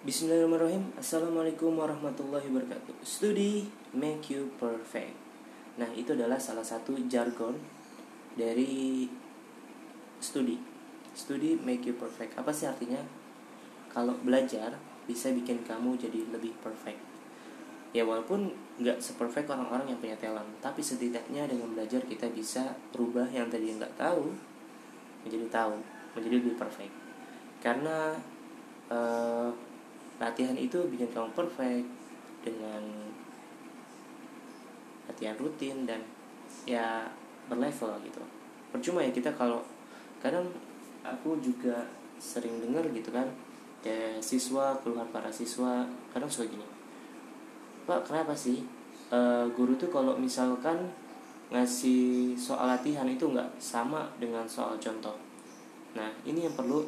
Bismillahirrahmanirrahim. Assalamualaikum warahmatullahi wabarakatuh. Studi make you perfect. Nah itu adalah salah satu jargon Dari studi. Studi make you perfect. Apa sih artinya? Kalau belajar bisa bikin kamu jadi lebih perfect. Ya walaupun nggak seperfect orang-orang yang punya talent Tapi setidaknya dengan belajar kita bisa Rubah yang tadi nggak tahu Menjadi tahu Menjadi lebih perfect. Karena uh, latihan itu bikin kamu perfect dengan latihan rutin dan ya berlevel gitu. Percuma ya kita kalau kadang aku juga sering dengar gitu kan kayak siswa keluhan para siswa kadang suka gini pak kenapa sih e, guru tuh kalau misalkan ngasih soal latihan itu nggak sama dengan soal contoh? Nah ini yang perlu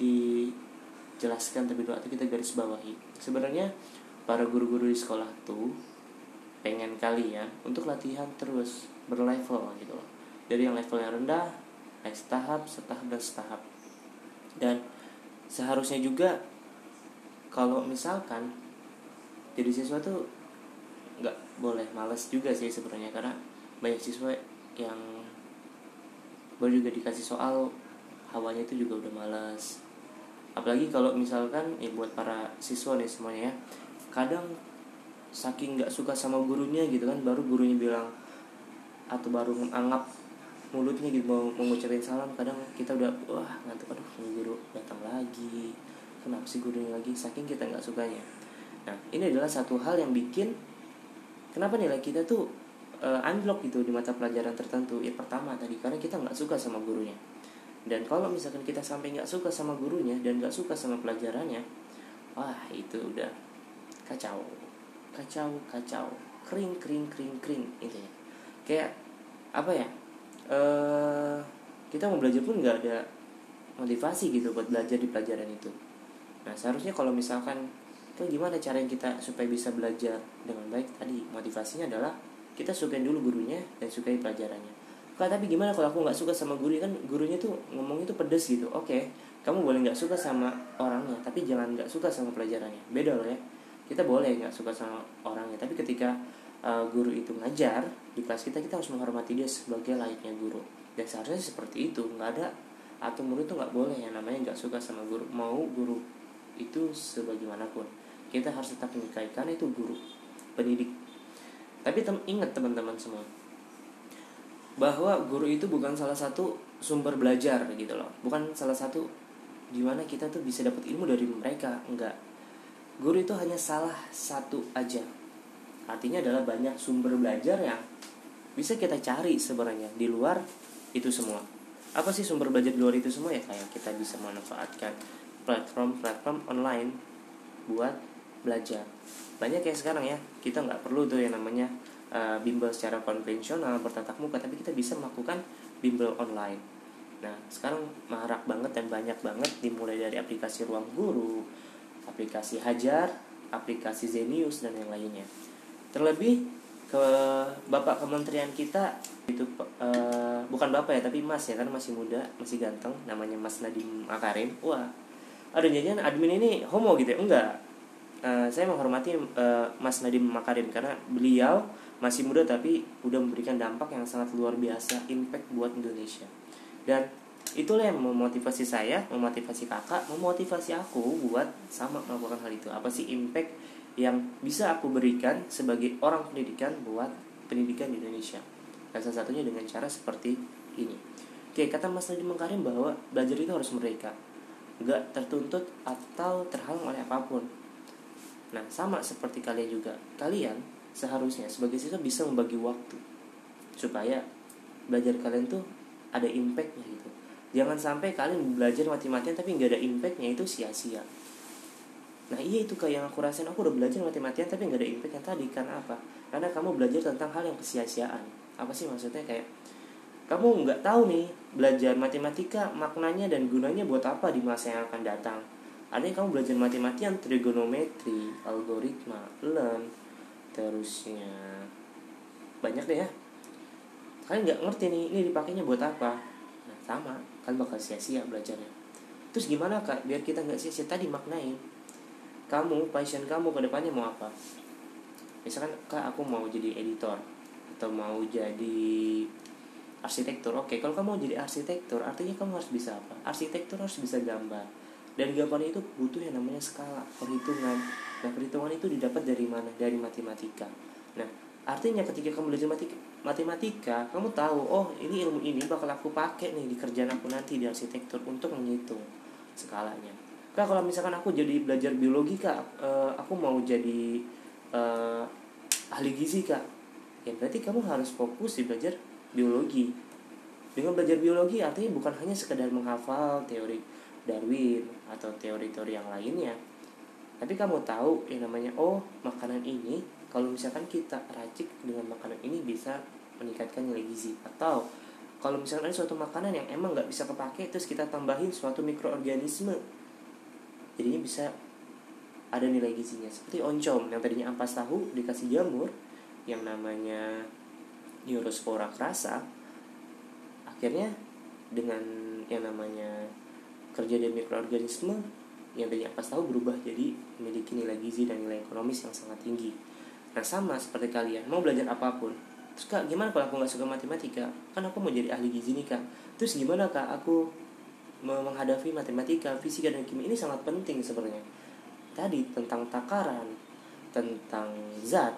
di jelaskan terlebih dulu atau kita garis bawahi. Sebenarnya para guru-guru di sekolah tuh pengen kalian untuk latihan terus berlevel gitu loh. Dari yang levelnya rendah naik setahap setahap dan setahap. Dan seharusnya juga kalau misalkan jadi siswa tuh nggak boleh males juga sih sebenarnya karena banyak siswa yang baru juga dikasih soal hawanya itu juga udah malas apalagi kalau misalkan ya buat para siswa nih semuanya ya kadang saking nggak suka sama gurunya gitu kan baru gurunya bilang atau baru menganggap mulutnya gitu mau mengucapin salam kadang kita udah wah ngantuk aduh guru datang lagi. Kenapa sih gurunya lagi? Saking kita nggak sukanya. Nah ini adalah satu hal yang bikin kenapa nilai kita tuh uh, gitu di mata pelajaran tertentu? Ya pertama tadi karena kita nggak suka sama gurunya dan kalau misalkan kita sampai nggak suka sama gurunya dan nggak suka sama pelajarannya wah itu udah kacau. Kacau kacau. Kering kering kering kering intinya kayak apa ya eh kita mau belajar pun nggak ada motivasi gitu buat belajar di pelajaran itu. Nah seharusnya kalau misalkan itu gimana cara yang kita supaya bisa belajar dengan baik? Tadi motivasinya adalah kita sukain dulu gurunya dan sukai pelajarannya Kak tapi gimana kalau aku nggak suka sama guru? Kan gurunya tuh ngomong itu pedes gitu. Oke kamu boleh nggak suka sama orangnya tapi jangan nggak suka sama pelajarannya. Beda loh ya. Kita boleh nggak suka sama orangnya tapi ketika uh, guru itu ngajar di kelas kita kita harus menghormati dia sebagai layaknya guru. Dan seharusnya seperti itu. Nggak ada atau murid tuh nggak boleh. Yang namanya nggak suka sama guru mau guru itu sebagaimanapun. Kita harus tetap menyukai karena itu guru pendidik. Tapi tem ingat teman-teman semua bahwa guru itu bukan salah satu sumber belajar gitu loh. Bukan salah satu gimana kita tuh bisa dapat ilmu dari mereka enggak. Guru itu hanya salah satu aja. Artinya adalah banyak sumber belajar yang bisa kita cari sebenarnya di luar itu semua. Apa sih sumber belajar di luar itu semua? Ya kayak kita bisa memanfaatkan platform-platform online buat belajar. Banyak kayak sekarang ya kita nggak perlu tuh yang namanya uh, bimbel secara konvensional bertatap muka tapi kita bisa melakukan bimbel online. Nah sekarang marak banget dan banyak banget dimulai dari aplikasi ruang guru aplikasi hajar aplikasi Zenius dan yang lainnya. Terlebih ke bapak kementerian kita itu uh, bukan bapak ya tapi mas ya karena masih muda masih ganteng namanya mas Nadiem Makarim. Wah ada janjian admin ini homo gitu ya? Enggak uh, saya menghormati uh, mas Nadiem Makarim karena beliau masih muda tapi udah memberikan dampak yang sangat luar biasa impact buat Indonesia. Dan itulah yang memotivasi saya memotivasi kakak memotivasi aku buat sama melakukan hal itu. Apa sih impact yang bisa aku berikan sebagai orang pendidikan buat pendidikan di Indonesia? Dan salah satunya dengan cara seperti ini. Oke kata Mas Nadiem Makarim bahwa belajar itu harus mereka nggak tertuntut atau terhalang oleh apa pun nah sama seperti kalian juga. Kalian seharusnya sebagai siswa bisa membagi waktu supaya belajar kalian tuh ada impactnya gitu. Jangan sampai kalian belajar mati-matian tapi nggak ada impactnya itu sia-sia. Nah iya itu kayak yang aku rasain. Aku udah belajar mati-matian tapi nggak ada impactnya tadi. Karena apa? Karena kamu belajar tentang hal yang kesia-siaan. Apa sih maksudnya? Kayak kamu nggak tahu nih belajar matematika maknanya dan gunanya buat apa di masa yang akan datang yang kamu belajar mati-matian trigonometri algoritma learn terusnya. Banyak deh ya. Kalian nggak ngerti nih ini dipakainya buat apa? Nah sama. Kalian bakal sia-sia belajarnya. Terus gimana kak? Biar kita nggak sia-sia. Tadi maknain kamu passion kamu ke depannya mau apa? Misalkan kak aku mau jadi editor atau mau jadi arsitektur. Oke kalau kamu mau jadi arsitektur artinya kamu harus bisa apa? Arsitektur harus bisa gambar dan gambar itu butuh yang namanya skala perhitungan nah perhitungan itu didapat dari mana? Dari matematika. Nah artinya ketika kamu belajar matematika kamu tahu oh ini ilmu ini bakal aku pakai nih di kerjaan aku nanti di arsitektur untuk menghitung skalanya. Kak kalau misalkan aku jadi belajar biologi kak uh, aku mau jadi uh, ahli gizi kak ya berarti kamu harus fokus di belajar biologi. Dengan belajar biologi artinya bukan hanya sekedar menghafal teori Darwin atau teori-teori yang lainnya. Tapi kamu tahu yang namanya oh makanan ini kalau misalkan kita racik dengan makanan ini bisa meningkatkan nilai gizi. Atau kalau misalkan ada suatu makanan yang emang nggak bisa kepake terus kita tambahin suatu mikroorganisme jadinya bisa ada nilai gizinya. Seperti oncom yang tadinya ampas tahu dikasih jamur yang namanya neurospora kerasa akhirnya dengan yang namanya kerja dari mikroorganisme yang tadinya ampas tahu berubah jadi memiliki nilai gizi dan nilai ekonomis yang sangat tinggi. Nah sama seperti kalian mau belajar apa pun. Terus kak gimana kalau aku nggak suka matematika? Kan aku mau jadi ahli gizi nih kak. Terus gimana kak aku menghadapi matematika fisika dan kimia? Ini sangat penting sebenarnya. Tadi tentang takaran tentang zat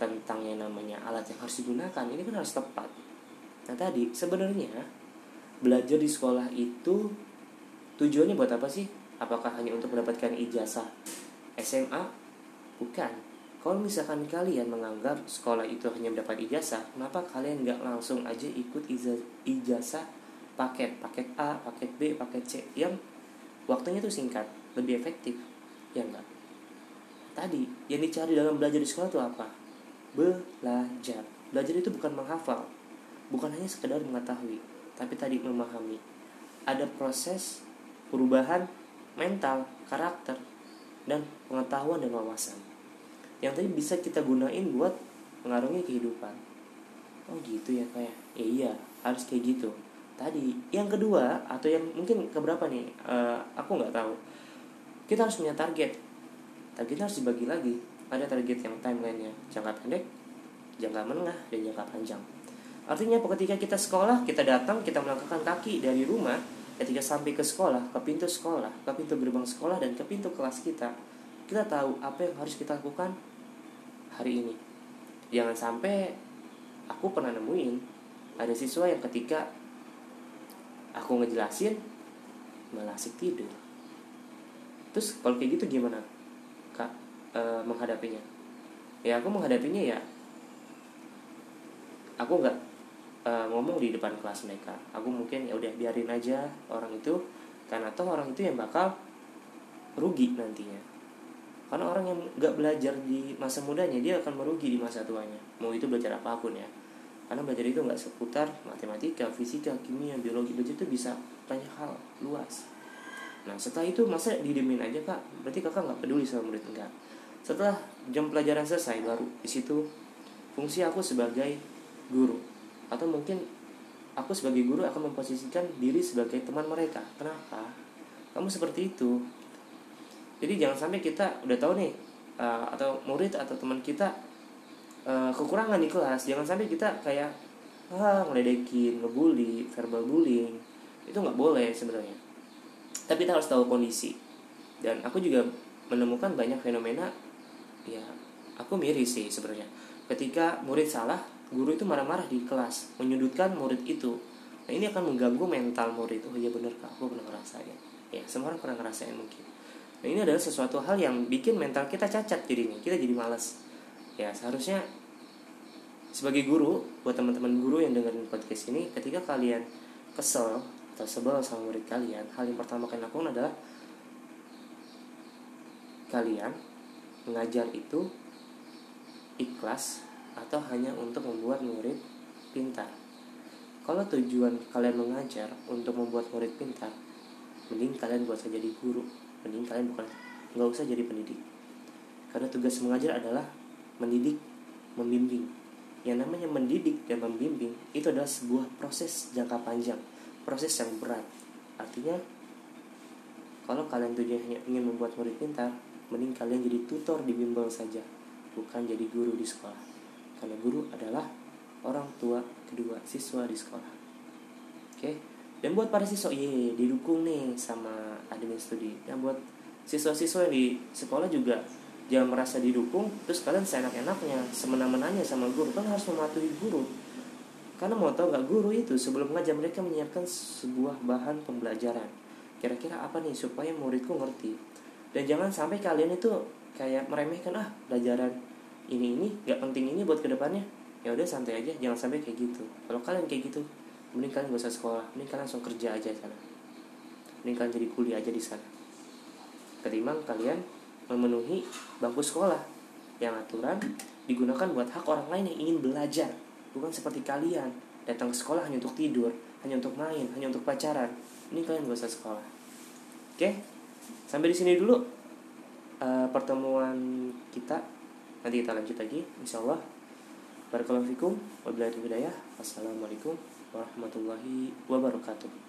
tentang yang namanya alat yang harus digunakan ini kan harus tepat. Nah tadi sebenarnya belajar di sekolah itu tujuannya buat apa sih? Apakah hanya untuk mendapatkan ijazah SMA bukan. Kalau misalkan kalian menganggap sekolah itu hanya mendapat ijazah kenapa kalian nggak langsung aja ikut ijazah paket paket A paket B paket C yang waktunya tuh singkat lebih efektif ya enggak tadi yang dicari dalam belajar di sekolah itu apa? Belajar. Belajar itu bukan menghafal bukan hanya sekedar mengetahui tapi tadi memahami. Ada proses perubahan mental karakter dan pengetahuan dan wawasan. Yang tadi bisa kita gunain buat mengarungi kehidupan. Oh gitu ya kayak ya? Iya harus kayak gitu. Tadi yang kedua atau yang mungkin keberapa nih uh, aku nggak tahu. Kita harus punya target. Targetnya harus dibagi lagi. Ada target yang timelinenya jangka pendek jangka menengah dan jangka panjang. Artinya ketika kita sekolah kita datang kita melangkahkan kaki dari rumah ketika sampai ke sekolah ke pintu sekolah ke pintu gerbang sekolah dan ke pintu kelas kita kita tahu apa yang harus kita lakukan hari ini. Jangan sampai aku pernah nemuin ada siswa yang ketika aku ngejelasin malah asik tidur. Terus kalau kayak gitu gimana kak e, menghadapinya? Ya aku menghadapinya ya aku nggak e, ngomong di depan kelas mereka. Aku mungkin ya udah biarin aja orang itu. Karena toh orang itu yang bakal rugi nantinya. Karena orang yang nggak belajar di masa mudanya dia akan merugi di masa tuanya. Mau itu belajar apa pun ya. Karena belajar itu nggak seputar matematika fisika kimia biologi. Belajar itu bisa banyak hal luas. Nah setelah itu masa didemin aja kak? Berarti kakak nggak peduli sama murid enggak Setelah jam pelajaran selesai baru di situ fungsi aku sebagai guru Atau mungkin aku sebagai guru akan memposisikan diri sebagai teman mereka. Kenapa? Kamu seperti itu. Jadi jangan sampai kita udah tahu nih uh, Atau murid atau teman kita uh, Kekurangan di kelas. Jangan sampai kita kayak ah, ngeledekin, ngebully, verbal bullying. Itu nggak boleh sebenarnya. Tapi kita harus tahu kondisi. Dan aku juga menemukan banyak fenomena ya aku miris sih sebenarnya. Ketika murid salah guru itu marah-marah di kelas menyudutkan murid itu. Nah ini akan mengganggu mental murid. Oh iya bener kak. Aku pernah ngerasain. Ya semua orang pernah ngerasain mungkin. Nah ini adalah sesuatu hal yang bikin mental kita cacat jadinya. Kita jadi malas ya seharusnya sebagai guru buat teman-teman guru yang dengerin podcast ini ketika kalian kesel atau sebel sama murid kalian hal yang pertama kalian lakukan adalah kalian mengajar itu ikhlas atau hanya untuk membuat murid pintar? Kalau tujuan kalian mengajar untuk membuat murid pintar mending kalian buat saja jadi guru. Mending kalian bukan nggak usah jadi pendidik. Karena tugas mengajar adalah mendidik membimbing. Yang namanya mendidik dan membimbing itu adalah sebuah proses jangka panjang proses yang berat. Artinya kalau kalian tujuannya ingin membuat murid pintar mending kalian jadi tutor di bimbel saja bukan jadi guru di sekolah karena guru adalah orang tua kedua siswa di sekolah. Oke? Dan buat para siswa ye didukung nih sama admin studi. Dan buat siswa-siswa yang di sekolah juga jangan merasa didukung terus kalian seenak-enaknya semena-menanya sama guru. Kan harus mematuhi guru. Karena mau tahu gak guru itu sebelum mengajar mereka menyiapkan sebuah bahan pembelajaran. Kira-kira apa nih supaya muridku ngerti? Dan jangan sampai kalian itu kayak meremehkan ah pelajaran ini ini gak penting ini buat ke depannya. Ya udah santai aja jangan sampai kayak gitu. Kalau kalian kayak gitu mending kalian gak usah sekolah mending kalian langsung kerja aja sana. Mending kalian jadi kuliah aja di sana. Ketimbang kalian memenuhi bangku sekolah yang aturan digunakan buat hak orang lain yang ingin belajar. Bukan seperti kalian datang ke sekolah hanya untuk tidur hanya untuk main hanya untuk pacaran. Ini kalian gak usah sekolah. Oke? Sampai di sini dulu uh, pertemuan kita nanti kita lanjut lagi insyaallah. Barakallahu fikum wabillahi hidayah. Wassalamualaikum warahmatullahi wabarakatuh